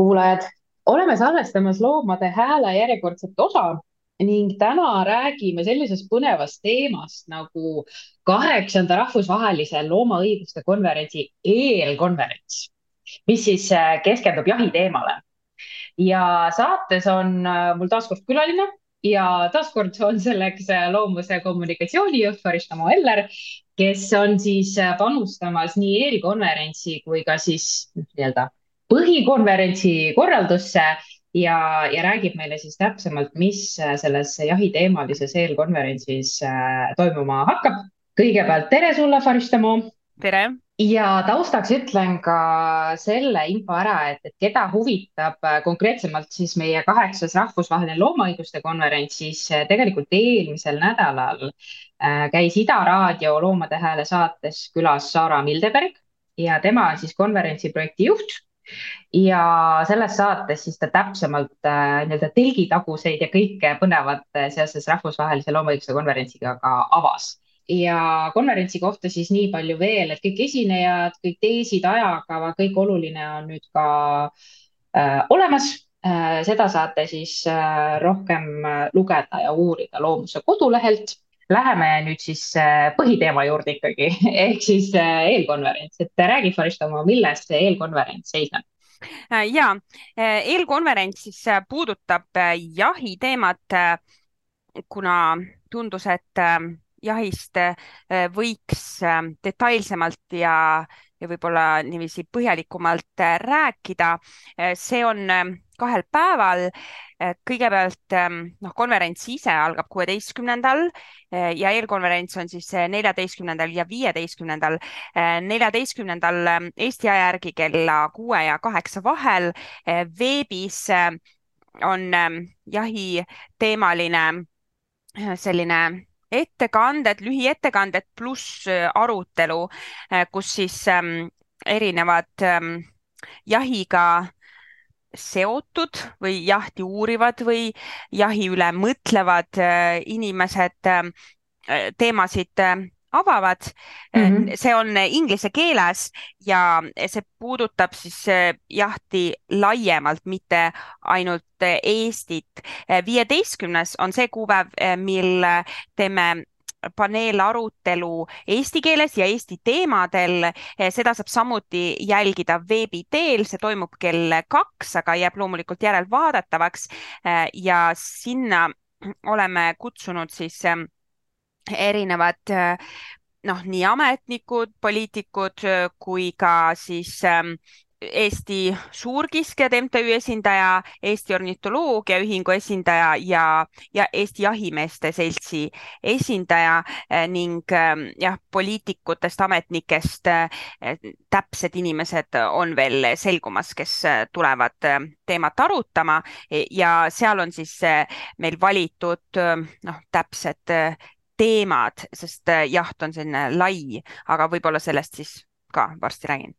kuulajad! oleme salvestamas Loomade Hääle järjekordset osa ning täna räägime sellisest põnevast teemast nagu kaheksanda rahvusvahelise loomaõiguste konverentsi eelkonverents, mis siis äh, keskendub jahiteemale. ja saates on äh, mul taas kord külaline ja taaskord on selleks äh, loomuse kommunikatsioonijuht Faristamo Eller, kes on siis panustamas nii eelkonverentsi kui ka siis nii-öelda põhikonverentsi korraldusse ja, ja räägib meile siis täpsemalt, mis selles jahiteemalises eelkonverentsis äh, toimuma hakkab. kõigepealt tere sulle, Faristamo. tere ja taustaks ütlen ka selle info ära, et, et keda huvitab äh, konkreetsemalt siis meie kaheksas rahvusvaheline loomaõiguste konverents, siis äh, tegelikult eelmisel nädalal käis Ida Raadio Loomade Hääle saates külas Saara Mildeberg ja tema on siis konverentsi projektijuht ja selles saates siis ta täpsemalt äh, nii-öelda telgitaguseid ja kõike põnevat äh, seoses rahvusvahelise loomaõiguse konverentsiga ka avas. ja konverentsi kohta siis nii palju veel, et kõik esinejad, kõik teesid, ajakava, kõik oluline on nüüd ka äh, olemas äh,. seda saate siis äh, rohkem äh, lugeda ja uurida Loomuse kodulehelt Läheme nüüd siis äh, põhiteema juurde ikkagi, ehk siis äh, eelkonverents, et räägi, Faristo, milles see eelkonverents seisneb? Äh, ja eelkonverents siis puudutab jahiteemat, kuna tundus, et jahist võiks detailsemalt ja, ja võib-olla niiviisi põhjalikumalt rääkida. see on kahel päeval. kõigepealt ähm, noh, konverents ise algab kuueteistkümnendal äh, ja eelkonverents on siis äh, neljateistkümnendal ja viieteistkümnendal. Äh, neljateistkümnendal ähm, Eesti aja järgi kella kuue ja kaheksa vahel veebis on ähm, jahiteemaline selline ettekanded, lühiettekanded pluss arutelu, kus siis erinevad jahiga seotud või jahti uurivad või jahi üle mõtlevad äh, inimesed äh, teemasid äh, avavad mm. -hmm. see on inglise keeles ja see puudutab siis jahti laiemalt, mitte ainult Eestit. viieteistkümnes on see kuupäev, mil teeme paneelarutelu eesti keeles ja Eesti teemadel. seda saab samuti jälgida veebi teel, see toimub kell kaks, aga jääb loomulikult järelvaadatavaks. ja sinna oleme kutsunud siis ähm, erinevad noh, nii ametnikud, poliitikud kui ka siis Eesti Suurkiskjad MTÜ esindaja, Eesti Ornitoloogiaühingu esindaja ja, ja Eesti Jahimeeste Seltsi esindaja eh, ning eh, jah, poliitikutest, ametnikest eh, täpsed inimesed on veel selgumas, kes tulevad teemat arutama ja seal on siis meil valitud noh, täpsed teemad, sest jaht on selline lai, aga võib-olla sellest siis ka varsti räägin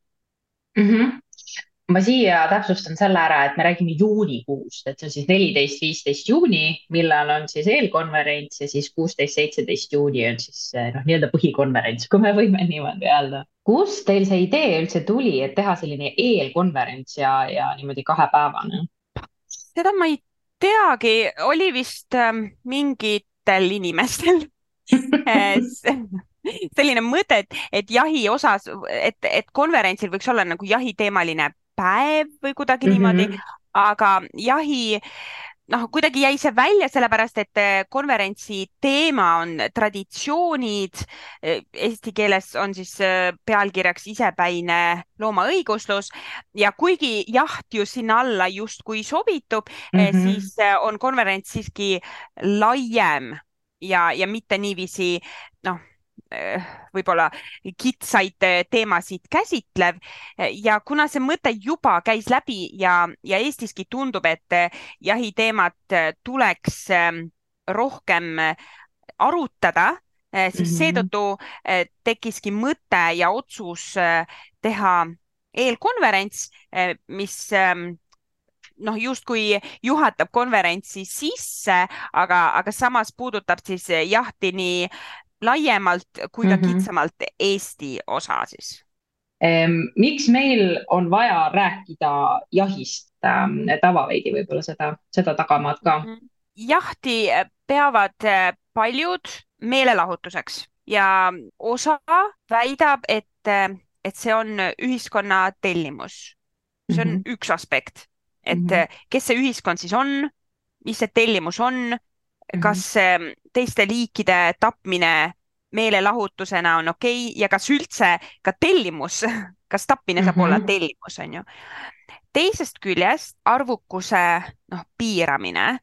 mm. -hmm ma siia täpsustan selle ära, et me räägime juunikuust, et see on siis neliteist, viisteist juuni, millal on siis eelkonverents ja siis kuusteist, seitseteist juuni on siis noh, nii-öelda põhikonverents, kui me võime niimoodi öelda. kust teil see idee üldse tuli, et teha selline eelkonverents ja, ja niimoodi kahepäevane? seda ma ei teagi, oli vist ähm, mingitel inimestel selline mõte, et, et jahi osas, et, et konverentsil võiks olla nagu jahiteemaline päev või kuidagi mm -hmm. niimoodi, aga jahi noh, kuidagi jäi see välja, sellepärast et eh, konverentsi teema on traditsioonid. Eh, eesti keeles on siis eh, pealkirjaks isepäine loomaõiguslus ja kuigi jaht ju sinna alla justkui sobitub mm, -hmm. siis on konverents siiski laiem ja, ja mitte niiviisi noh võib-olla kitsaid eh, teemasid käsitlev ja kuna see mõte juba käis läbi ja, ja Eestiski tundub, et eh, jahiteemat tuleks rohkem arutada, siis mm -hmm. seetõttu tekkiski mõte ja otsus teha eelkonverents, mis noh, justkui juhatab konverentsi sisse, aga, aga samas puudutab siis jahti nii laiemalt kui ka mm -hmm. kitsamalt Eesti osa siis miks meil on vaja rääkida jahist, Tava veidi võib-olla seda, seda tagamaad ka? Mhm. jahti peavad paljud meelelahutuseks ja osa väidab, et, et see on ühiskonna tellimus. see on mm -hmm. üks aspekt, et mm -hmm. kes see ühiskond siis on, mis see tellimus on. Kas teiste liikide tapmine meelelahutusena on okei okay ja kas üldse ka tellimus, kas tapmine saab mm -hmm. olla tellimus, on ju. teisest küljest arvukuse noh, piiramine.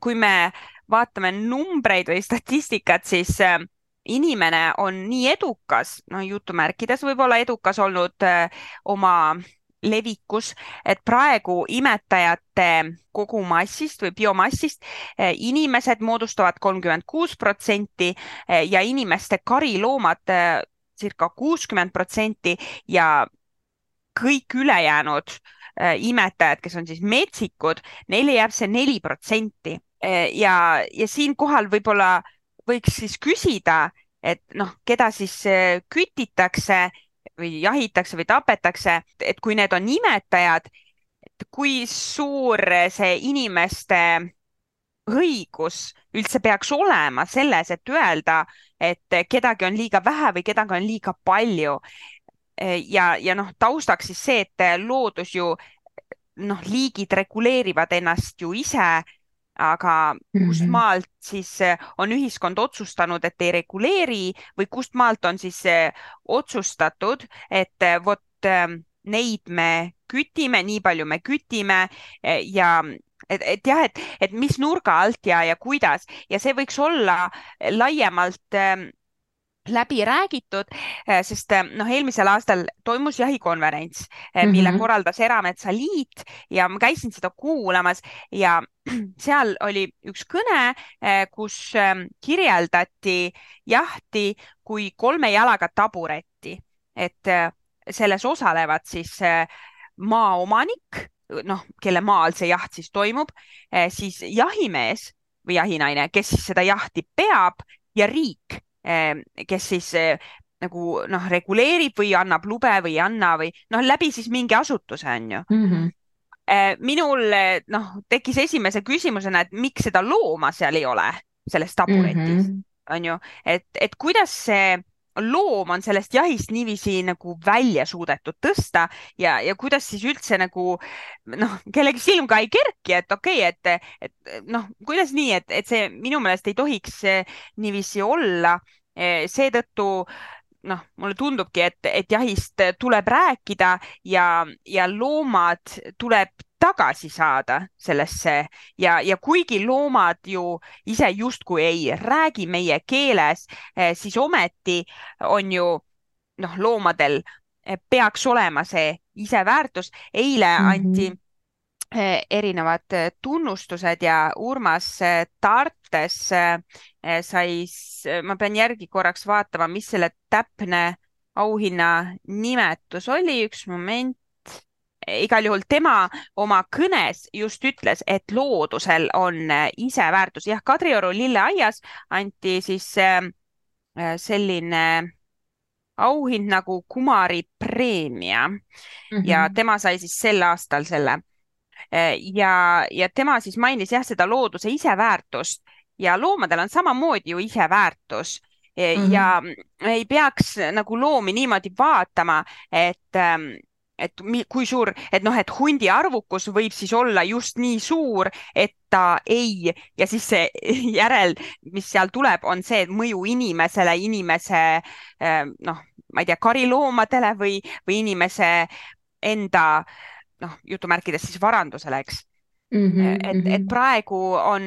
kui me vaatame numbreid või statistikat, siis äh, inimene on nii edukas, no jutumärkides võib-olla edukas olnud äh, oma levikus, et praegu imetajate kogumassist või biomassist eh, inimesed moodustavad kolmkümmend kuus protsenti eh, ja inimeste kariloomad eh, circa kuuskümmend protsenti ja kõik ülejäänud imetajad, kes on siis metsikud, neile jääb see neli protsenti. Ja, ja siinkohal võib-olla võiks siis küsida, et noh, keda siis kütitakse või jahitakse või tapetakse, et kui need on imetajad, et kui suur see inimeste õigus üldse peaks olema selles, et öelda, et kedagi on liiga vähe või kedagi on liiga palju. ja, ja noh, taustaks siis see, et loodus ju noh, liigid reguleerivad ennast ju ise aga kust mhm. maalt siis eh, on ühiskond otsustanud, et ei reguleeri või kust maalt on siis eh, otsustatud, et eh, vot neid me kütime, nii palju me kütime ja et, et jah, et, et mis nurga alt ja, ja kuidas ja see võiks olla laiemalt läbi räägitud, eh, sest eh, noh, eelmisel aastal toimus jahikonverents, eh, mille mm -hmm. korraldas Erametsaliit ja ma käisin seda kuulamas ja seal oli üks kõne, kus kirjeldati jahti kui kolme jalaga taburetti, et selles osalevad siis maaomanik, noh, kelle maal see jaht siis toimub, siis jahimees või jahinaine, kes siis seda jahti peab ja riik kes siis eh, nagu noh, reguleerib või annab lube või ei anna või noh, läbi siis mingi asutuse on ju mm. -hmm minul eh, noh, tekkis esimese küsimusena, et miks seda looma seal ei ole, selles taburetis mm, -hmm. on ju, et, et kuidas see loom on sellest jahist niiviisi nagu välja suudetud tõsta ja, ja kuidas siis üldse nagu noh, kellegi silm ka ei kerki, et okei okay,, et, et noh, kuidas nii, et, et see minu meelest ei tohiks niiviisi olla Eh, seetõttu noh, mulle tundubki, et, et jahist tuleb rääkida ja, ja loomad tuleb tagasi saada sellesse ja, ja kuigi loomad ju ise justkui ei räägi meie keeles, eh, siis ometi on ju noh, loomadel eh, peaks olema see iseväärtus. eile mm -hmm. anti Eh, erinevad eh, tunnustused ja Urmas eh, Tartes sai, ma pean järgi korraks vaatama, mis selle täpne auhinna nimetus oli, üks moment. igal juhul tema oma kõnes just ütles, et loodusel on iseväärtus. jah, Kadrioru lilleaias anti siis selline auhind nagu Kumari preemia mm -hmm. ja tema sai siis sel aastal selle ja, ja tema siis mainis jah, seda looduse iseväärtust ja loomadel on samamoodi ju iseväärtus mm -hmm. ja ei peaks nagu loomi niimoodi vaatama, et ähm, et kui suur, et noh, et hundi arvukus võib siis olla just nii suur, et ta ei ja siis see järel, mis seal tuleb, on see mõju inimesele, inimese ähm, noh, ma ei tea, kariloomadele või, või inimese enda äh, noh, jutumärkides siis varandusele, eks mm. -hmm, et, et mhm. praegu on,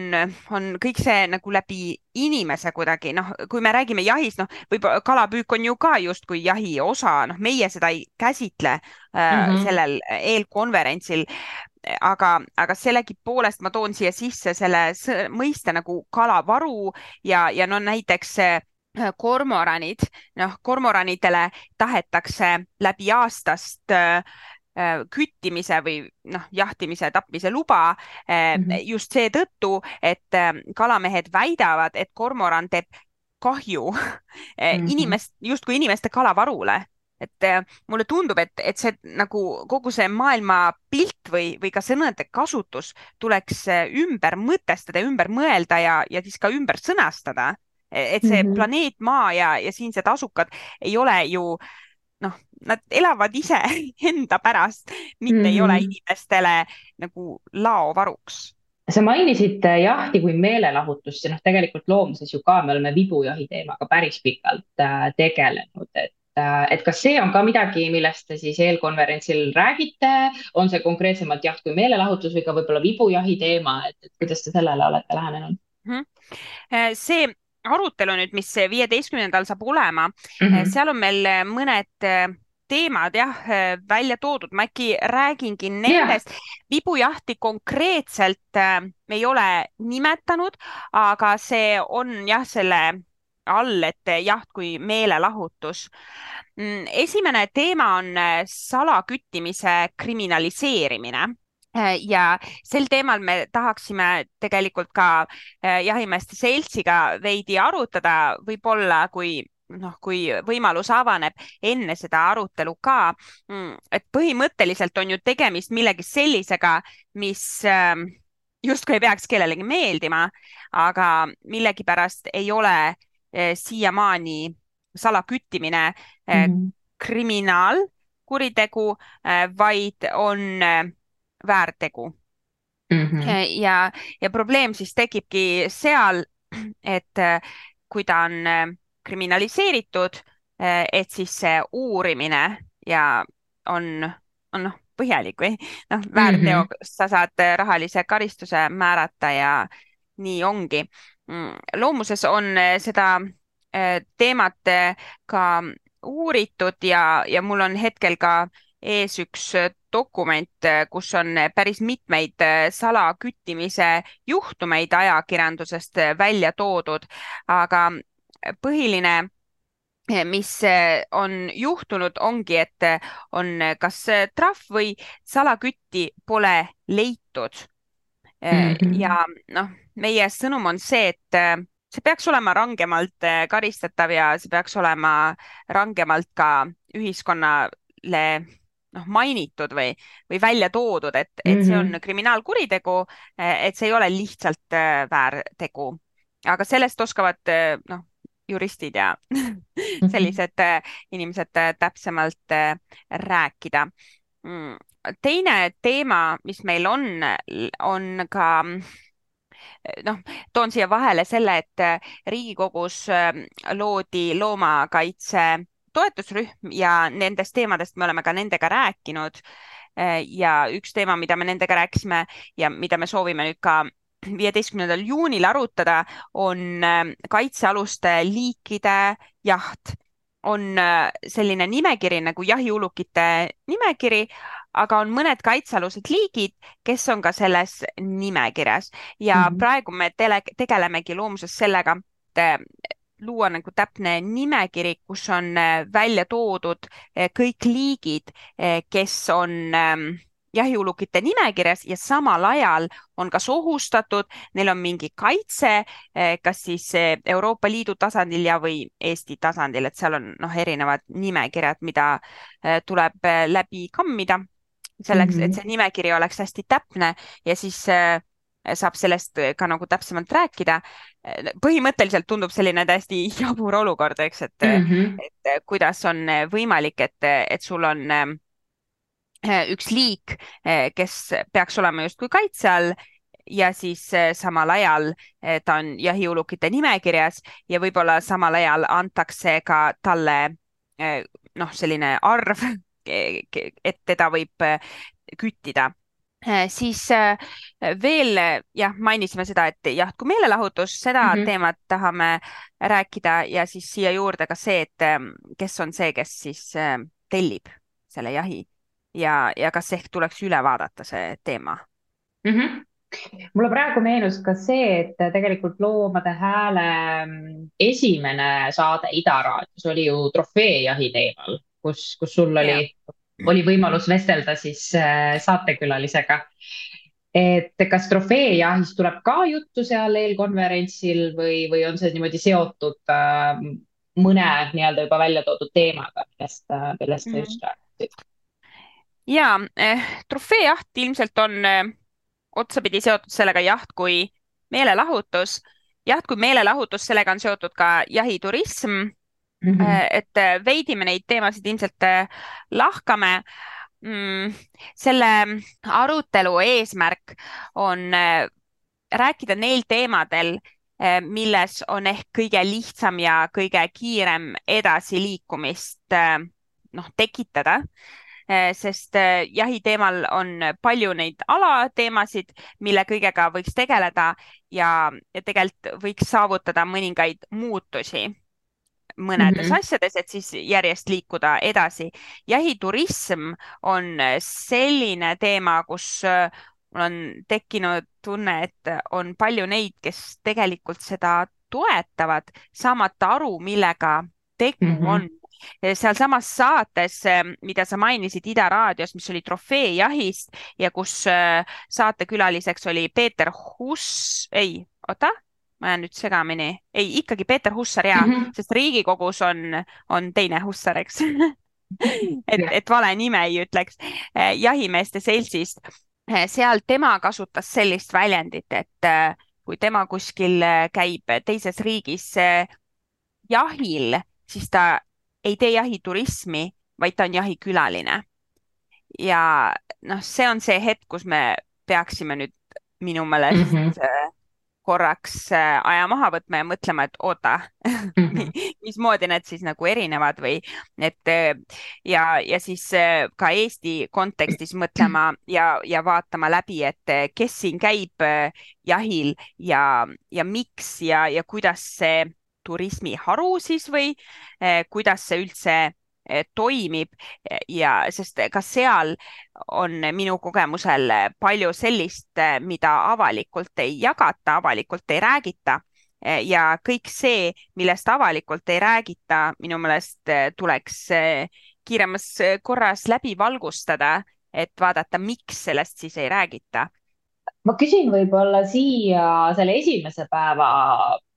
on kõik see nagu läbi inimese kuidagi, noh, kui me räägime jahist, noh, võib-olla kalapüük on ju ka justkui jahi osa, noh, meie seda ei käsitle äh, mm -hmm. sellel eelkonverentsil aga, aga sellegipoolest ma toon siia sisse selle mõiste nagu kalavaru ja, ja no näiteks äh, kormoranid, noh, kormoranidele tahetakse läbi aastast äh, Äh, küttimise või noh, jahtimise, tapmise luba mm -hmm. just seetõttu, et äh, kalamehed väidavad, et kormoran teeb kahju mm -hmm. inimest, justkui inimeste kalavarule et äh, mulle tundub, et, et see nagu kogu see maailma pilt või, või ka sõnade kasutus tuleks äh, ümber mõtestada, ümber mõelda ja, ja siis ka ümber sõnastada. et see mm -hmm. planeet Maa ja, ja siinsed asukad ei ole ju noh, nad elavad ise enda pärast, mitte mm ei ole mhm. inimestele nagu laovaruks sa mainisid äh, jahti kui meelelahutust ja noh, tegelikult loomuses ju ka me oleme vibujahi teemaga päris pikalt äh, tegelenud, et äh, et kas see on ka midagi, millest te siis eelkonverentsil räägite, on see konkreetsemalt jaht kui meelelahutus või ka võib-olla vibujahi teema, et, et kuidas te sellele olete lähenenud mm? -hmm. see arutelu nüüd, mis viieteistkümnendal saab olema. Mm, -hmm. seal on meil mõned teemad jah välja toodud, ma äkki räägingi nendest. Yeah.. vibujahti konkreetselt me ei ole nimetanud, aga see on jah, selle all, et jaht kui meelelahutus. Mm, esimene teema on salaküttimise kriminaliseerimine ja sel teemal me tahaksime tegelikult ka jahimeeste seltsiga veidi arutada, võib-olla kui noh, kui võimalus avaneb enne seda arutelu ka. Mm, et põhimõtteliselt on ju tegemist millegi sellisega, mis ähm, justkui ei peaks kellelegi meeldima, aga millegipärast ei ole äh, siiamaani salaküttimine mm -hmm. kriminaalkuritegu, äh, vaid on väärtegu mm. -hmm. ja, ja probleem siis tekibki seal, et kui ta on kriminaliseeritud, eh, et siis see uurimine ja on, on noh, põhjalik või noh, väärteost mm -hmm. sa saad rahalise karistuse määrata ja nii ongi. Mm, loomuses on eh, seda eh, teemat ka uuritud ja, ja mul on hetkel ka ees üks dokument, kus on päris mitmeid salaküttimise juhtumeid ajakirjandusest välja toodud, aga põhiline mis on juhtunud, ongi, et on kas trahv või salakütti pole leitud mm. -hmm. ja noh, meie sõnum on see, et see peaks olema rangemalt karistatav ja see peaks olema rangemalt ka ühiskonnale noh, mainitud või, või välja toodud, et, et see on mhm. kriminaalkuritegu, et see ei ole lihtsalt väärtegu. aga sellest oskavad noh, juristid ja mhm. sellised äh, inimesed äh, täpsemalt äh, rääkida. Mm, teine teema, mis meil on, on ka noh, toon siia vahele selle, et Riigikogus loodi loomakaitse toetusrühm ja nendest teemadest me oleme ka nendega rääkinud. ja üks teema, mida me nendega rääkisime ja mida me soovime nüüd ka viieteistkümnendal juunil arutada, on ähm, kaitsealuste liikide jaht. on äh, selline nimekiri nagu jahiulukite nimekiri, aga on mõned kaitsealused liigid, kes on ka selles nimekirjas ja mm -hmm. praegu me tele, tegelemegi loomuses sellega, et äh, luua nagu täpne nimekiri, kus on äh, välja toodud kõik liigid, kes on ähm, jahiulukite nimekirjas ja samal ajal on kas ohustatud, neil on mingi kaitse, kas siis Euroopa Liidu tasandil ja, või Eesti tasandil, et seal on noh, erinevad nimekirjad, mida tuleb läbi kammida selleks mm, -hmm. et see nimekiri oleks hästi täpne ja siis saab sellest ka nagu täpsemalt rääkida. põhimõtteliselt tundub selline täiesti jabur olukord, eks, et mm, -hmm. et kuidas on võimalik, et, et sul on Eh, üks liik, eh, kes peaks olema justkui kaitse all ja siis eh, samal ajal ta on jahiulukite nimekirjas ja võib-olla samal ajal antakse ka talle noh, selline arv, et teda võib küttida siis veel jah, mainisime seda, et jaht kui meelelahutus, seda mm -hmm. teemat tahame rääkida ja siis siia juurde ka see, et kes on see, kes siis tellib selle jahi ja, ja kas ehk tuleks üle vaadata see teema mm? -hmm mulle praegu meenus ka see, et tegelikult Loomade Hääle mm, esimene saade Ida raadios oli ju trofeejahi teemal, kus, kus sul oli, oli võimalus vestelda siis äh, saatekülalisega. et kas trofeejahist tuleb ka juttu seal eelkonverentsil või, või on see niimoodi seotud äh, mõne nii-öelda juba välja toodud teemaga, millest, millest sa Mhm. just rääkisid. ja eh, trofeejaht ilmselt on eh, otsapidi seotud sellega jaht kui meelelahutus. jaht kui meelelahutus, sellega on seotud ka jahiturism Mm -hmm. Et eh, veidi me neid teemasid ilmselt eh, lahkame mm,. selle arutelu eesmärk on rääkida neil teemadel, milles on ehk kõige lihtsam ja kõige kiirem edasiliikumist noh, tekitada sest jahi teemal on palju neid alateemasid, mille kõigega võiks tegeleda ja, ja tegelikult võiks saavutada mõningaid muutusi mõnedes Mhm. asjades, et siis järjest liikuda edasi. jahiturism on selline teema, kus äh, mul on tekkinud tunne, et on palju neid, kes tegelikult seda toetavad, saamata aru, millega tegu Mhm. on sealsamas saates, mida sa mainisid Ida raadios, mis oli trofeejahist ja kus äh, saatekülaliseks oli Peeter Huss, ei, oota, ma jään nüüd segamini, ei, ikkagi Peeter Hussar ja mm. -hmm. sest Riigikogus on, on teine Hussar, eks et, et vale nime ei ütleks. jahimeeste seltsist, seal tema kasutas sellist väljendit, et äh, kui tema kuskil käib teises riigis jahil, siis ta ei tee jahiturismi, vaid ta on jahikülaline. ja noh, see on see hetk, kus me peaksime nüüd minu meelest Mhm. äh, korraks äh, aja maha võtma ja mõtlema, et oota Mhm. mismoodi need siis nagu erinevad või et äh, ja, ja siis äh, ka Eesti kontekstis mõtlema ja, ja vaatama läbi, et kes siin käib jahil ja, ja miks ja, ja kuidas see turismiharu siis või eh, kuidas see üldse toimib ja sest ka seal on minu kogemusel palju sellist, mida avalikult ei jagata, avalikult ei räägita Eh, ja kõik see, millest avalikult ei räägita, minu meelest eh, tuleks eh, kiiremas eh, korras läbi valgustada, et vaadata, miks sellest siis ei räägita. Ma küsin võib-olla siia selle esimese päeva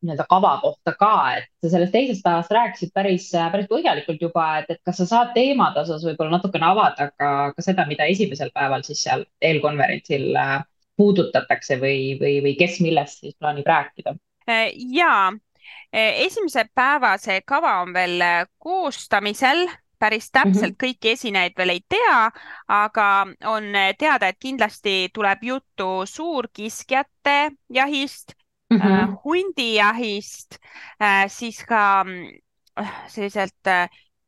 nii-öelda kava kohta ka, et sa sellest teisest päevast rääkisid päris, päris põhjalikult juba, et, et kas sa saad teemade osas võib-olla natukene avada ka, ka seda, mida esimesel päeval siis seal eelkonverentsil äh, puudutatakse või, või, või kes millest siis plaanib rääkida? Eh, ja eh, esimese päeva see kava on veel koostamisel, päris täpselt kõiki esinejaid veel ei tea, aga on teada, et kindlasti tuleb juttu suurkiskjate jahist mm, -hmm. hundijahist äh,, siis ka äh, selliselt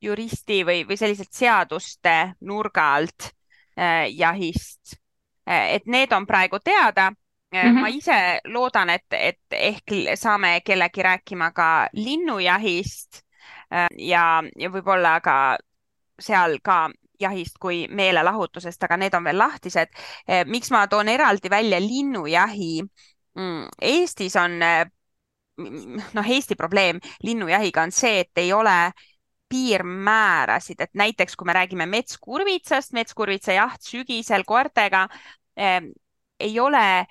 juristi või, või selliselt seaduste nurga alt jahist et need on praegu teada mm. -hmm. ma ise loodan, et, et ehk saame kellegi rääkima ka linnujahist ja, ja võib-olla ka seal ka jahist kui meelelahutusest, aga need on veel lahtised. miks ma toon eraldi välja linnujahi? Mm, Eestis on, noh, Eesti probleem linnujahiga on see, et ei ole piirmäärasid, et näiteks kui me räägime metskurvitsast, metskurvitsa jaht sügisel koertega eh,, ei ole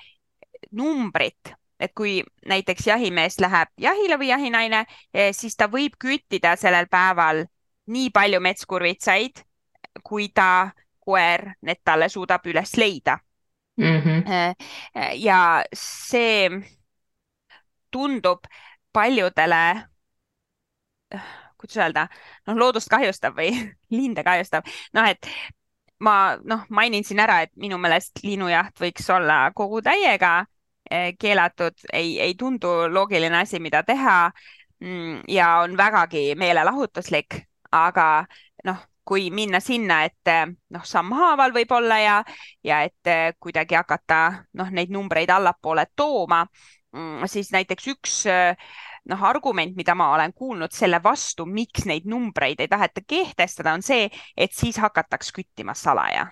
numbrit, et kui näiteks jahimees läheb jahile või jahinaine eh,, siis ta võib küttida sellel päeval nii palju metskurvitsaid, kui ta koer need talle suudab üles leida mm. -hmm. ja see tundub paljudele, kuidas öelda, noh, loodust kahjustav või linde kahjustav, noh, et ma noh, mainin siin ära, et minu meelest linnujaht võiks olla kogu täiega keelatud, ei, ei tundu loogiline asi, mida teha. Mm, ja on vägagi meelelahutuslik, aga noh, kui minna sinna, et noh, sammhaaval võib-olla ja, ja et kuidagi hakata noh, neid numbreid allapoole tooma, siis näiteks üks noh, argument, mida ma olen kuulnud selle vastu, miks neid numbreid ei taheta kehtestada, on see, et siis hakataks küttima salaja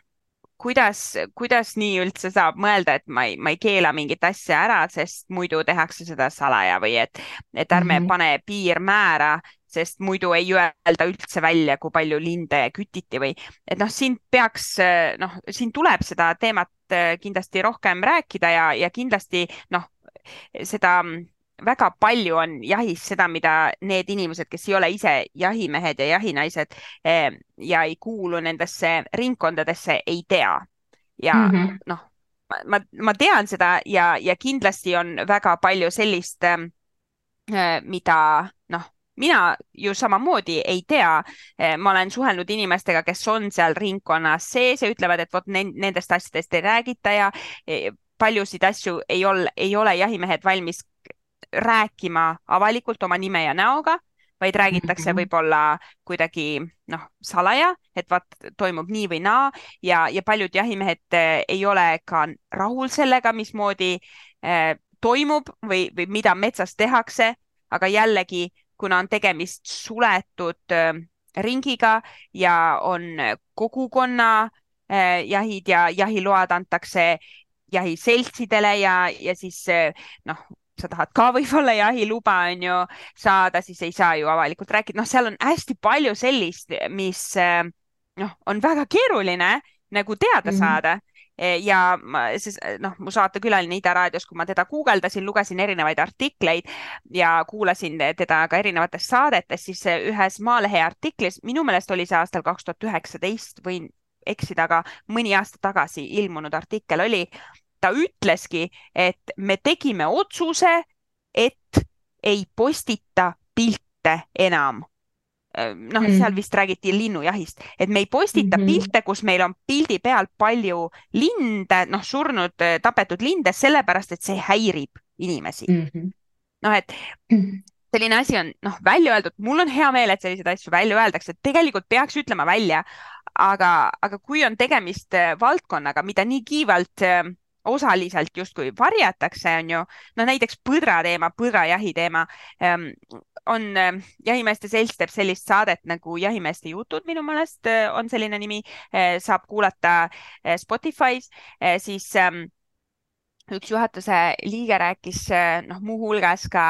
kuidas, kuidas nii üldse saab mõelda, et ma ei, ma ei keela mingit asja ära, sest muidu tehakse seda salaja või et, et ärme mm -hmm. pane piirmäära, sest muidu ei öelda üldse välja, kui palju linde kütiti või et noh, siin peaks noh, siin tuleb seda teemat kindlasti rohkem rääkida ja, ja kindlasti noh, seda väga palju on jahis seda, mida need inimesed, kes ei ole ise jahimehed ja jahinaised eh, ja ei kuulu nendesse ringkondadesse, ei tea. ja mm -hmm. noh, ma, ma tean seda ja, ja kindlasti on väga palju sellist, eh, mida noh, mina ju samamoodi ei tea. Eh, ma olen suhelnud inimestega, kes on seal ringkonnas sees ja ütlevad, et vot nendest asjadest ei räägita ja paljusid asju ei ole, ei ole jahimehed valmis rääkima avalikult oma nime ja näoga, vaid räägitakse -hmm. võib-olla kuidagi noh, salaja, et vaat toimub nii või naa ja, ja paljud jahimehed eh, ei ole ka rahul sellega, mismoodi eh, toimub või, või mida metsas tehakse, aga jällegi, kuna on tegemist suletud eh, ringiga ja on kogukonna eh, jahid ja jahiload antakse jahiseltsidele ja, ja siis eh, noh, sa tahad ka võib-olla jahiluba on ju saada, siis ei saa ju avalikult rääkida, noh, seal on hästi palju sellist, mis eh, noh, on väga keeruline nagu teada mm -hmm. saada ja siis noh, mu saatekülaline Ida raadios, kui ma teda guugeldasin, lugesin erinevaid artikleid ja kuulasin teda ka erinevates saadetes, siis ühes Maalehe artiklis, minu meelest oli see aastal kaks tuhat üheksateist, võin eksida, aga mõni aasta tagasi ilmunud artikkel oli, ta ütleski, et me tegime otsuse, et ei postita pilte enam noh mm., seal vist räägiti linnujahist, et me ei postita mm -hmm. pilte, kus meil on pildi peal palju linde, noh, surnud, tapetud linde, sellepärast et see häirib inimesi mm. -hmm. noh, et selline asi on noh, välja öeldud, mul on hea meel, et selliseid asju välja öeldakse, tegelikult peaks ütlema välja, aga, aga kui on tegemist valdkonnaga, mida nii kiivalt osaliselt justkui varjatakse, on ju, no näiteks põdra teema, põdrajahi teema ähm, on äh,, Jahimeeste Selts teeb sellist saadet nagu Jahimeeste jutud, minu meelest äh, on selline nimi äh,, saab kuulata äh, Spotify's äh,, siis ähm, üks juhatuse liige rääkis äh, noh, muuhulgas ka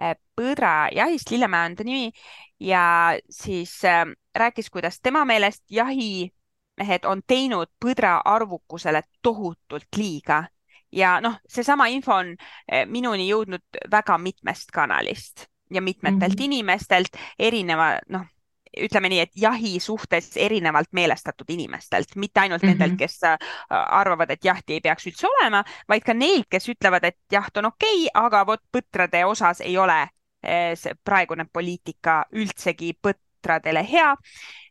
äh, põdrajahist, Lillemäe on ta nimi ja siis äh, rääkis, kuidas tema meelest jahi mehed on teinud põdra arvukusele tohutult liiga ja noh, seesama info on eh, minuni jõudnud väga mitmest kanalist ja mitmetelt mm -hmm. inimestelt erineva, noh, ütleme nii, et jahi suhtes erinevalt meelestatud inimestelt, mitte ainult mm -hmm. nendelt, kes äh, arvavad, et jahti ei peaks üldse olema, vaid ka neilt, kes ütlevad, et jaht on okei okay,, aga vot põtrade osas ei ole eh, see praegune poliitika üldsegi põtradele hea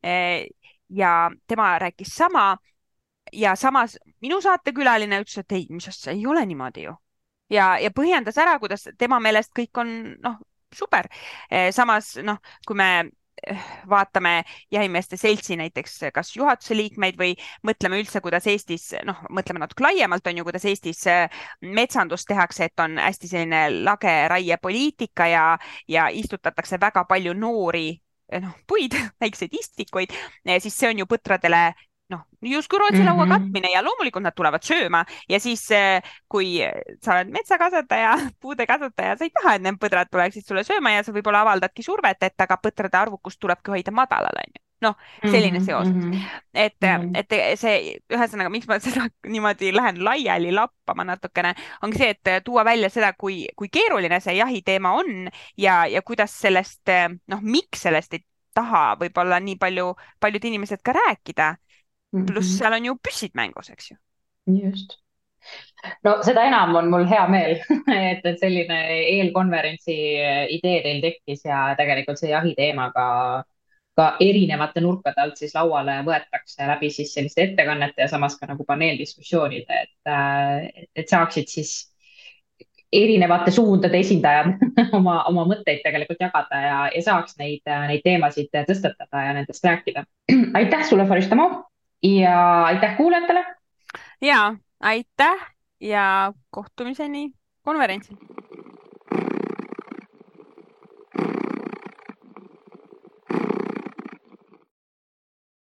eh, ja tema rääkis sama. ja samas minu saatekülaline ütles, et ei, mis asja, ei ole niimoodi ju. ja, ja põhjendas ära, kuidas tema meelest kõik on noh, super. Eh, samas noh, kui me eh, vaatame jahimeeste seltsi näiteks kas juhatuse liikmeid või mõtleme üldse, kuidas Eestis, noh, mõtleme natuke laiemalt, on ju, kuidas Eestis eh, metsandust tehakse, et on hästi selline lage raiepoliitika ja, ja istutatakse väga palju noori noh, puid, väikseid istikuid, eh, siis see on ju põtradele noh, justkui Rootsi mm -hmm. laua katmine ja loomulikult nad tulevad sööma ja siis, eh, kui sa oled metsakasvataja, puude kasvataja, sa ei taha, et need põdrad tuleksid sulle sööma ja sa võib-olla avaldadki survet, et aga põtrade arvukust tulebki hoida madalal, onju noh, selline mhm, seos mm. -hmm. et mm, -hmm. et see, ühesõnaga, miks ma seda niimoodi lähen laiali lappama natukene, ongi see, et tuua välja seda, kui, kui keeruline see jahiteema on ja, ja kuidas sellest, noh, miks sellest ei taha võib-olla nii palju, paljud inimesed ka rääkida pluss seal on ju püssid mängus, eks ju. just no seda enam on mul hea meel et, et selline eelkonverentsi idee teil tekkis ja tegelikult see jahiteema ka erinevate nurkade alt siis lauale võetakse läbi siis selliste ettekannete ja samas ka nagu paneeldiskussioonide, et, äh, et saaksid siis erinevate suundade esindajad oma, oma mõtteid tegelikult jagada ja, ja saaks neid, neid teemasid tõstatada ja nendest rääkida. aitäh sulle, Faristamo ja aitäh kuulajatele. ja aitäh ja kohtumiseni konverentsil.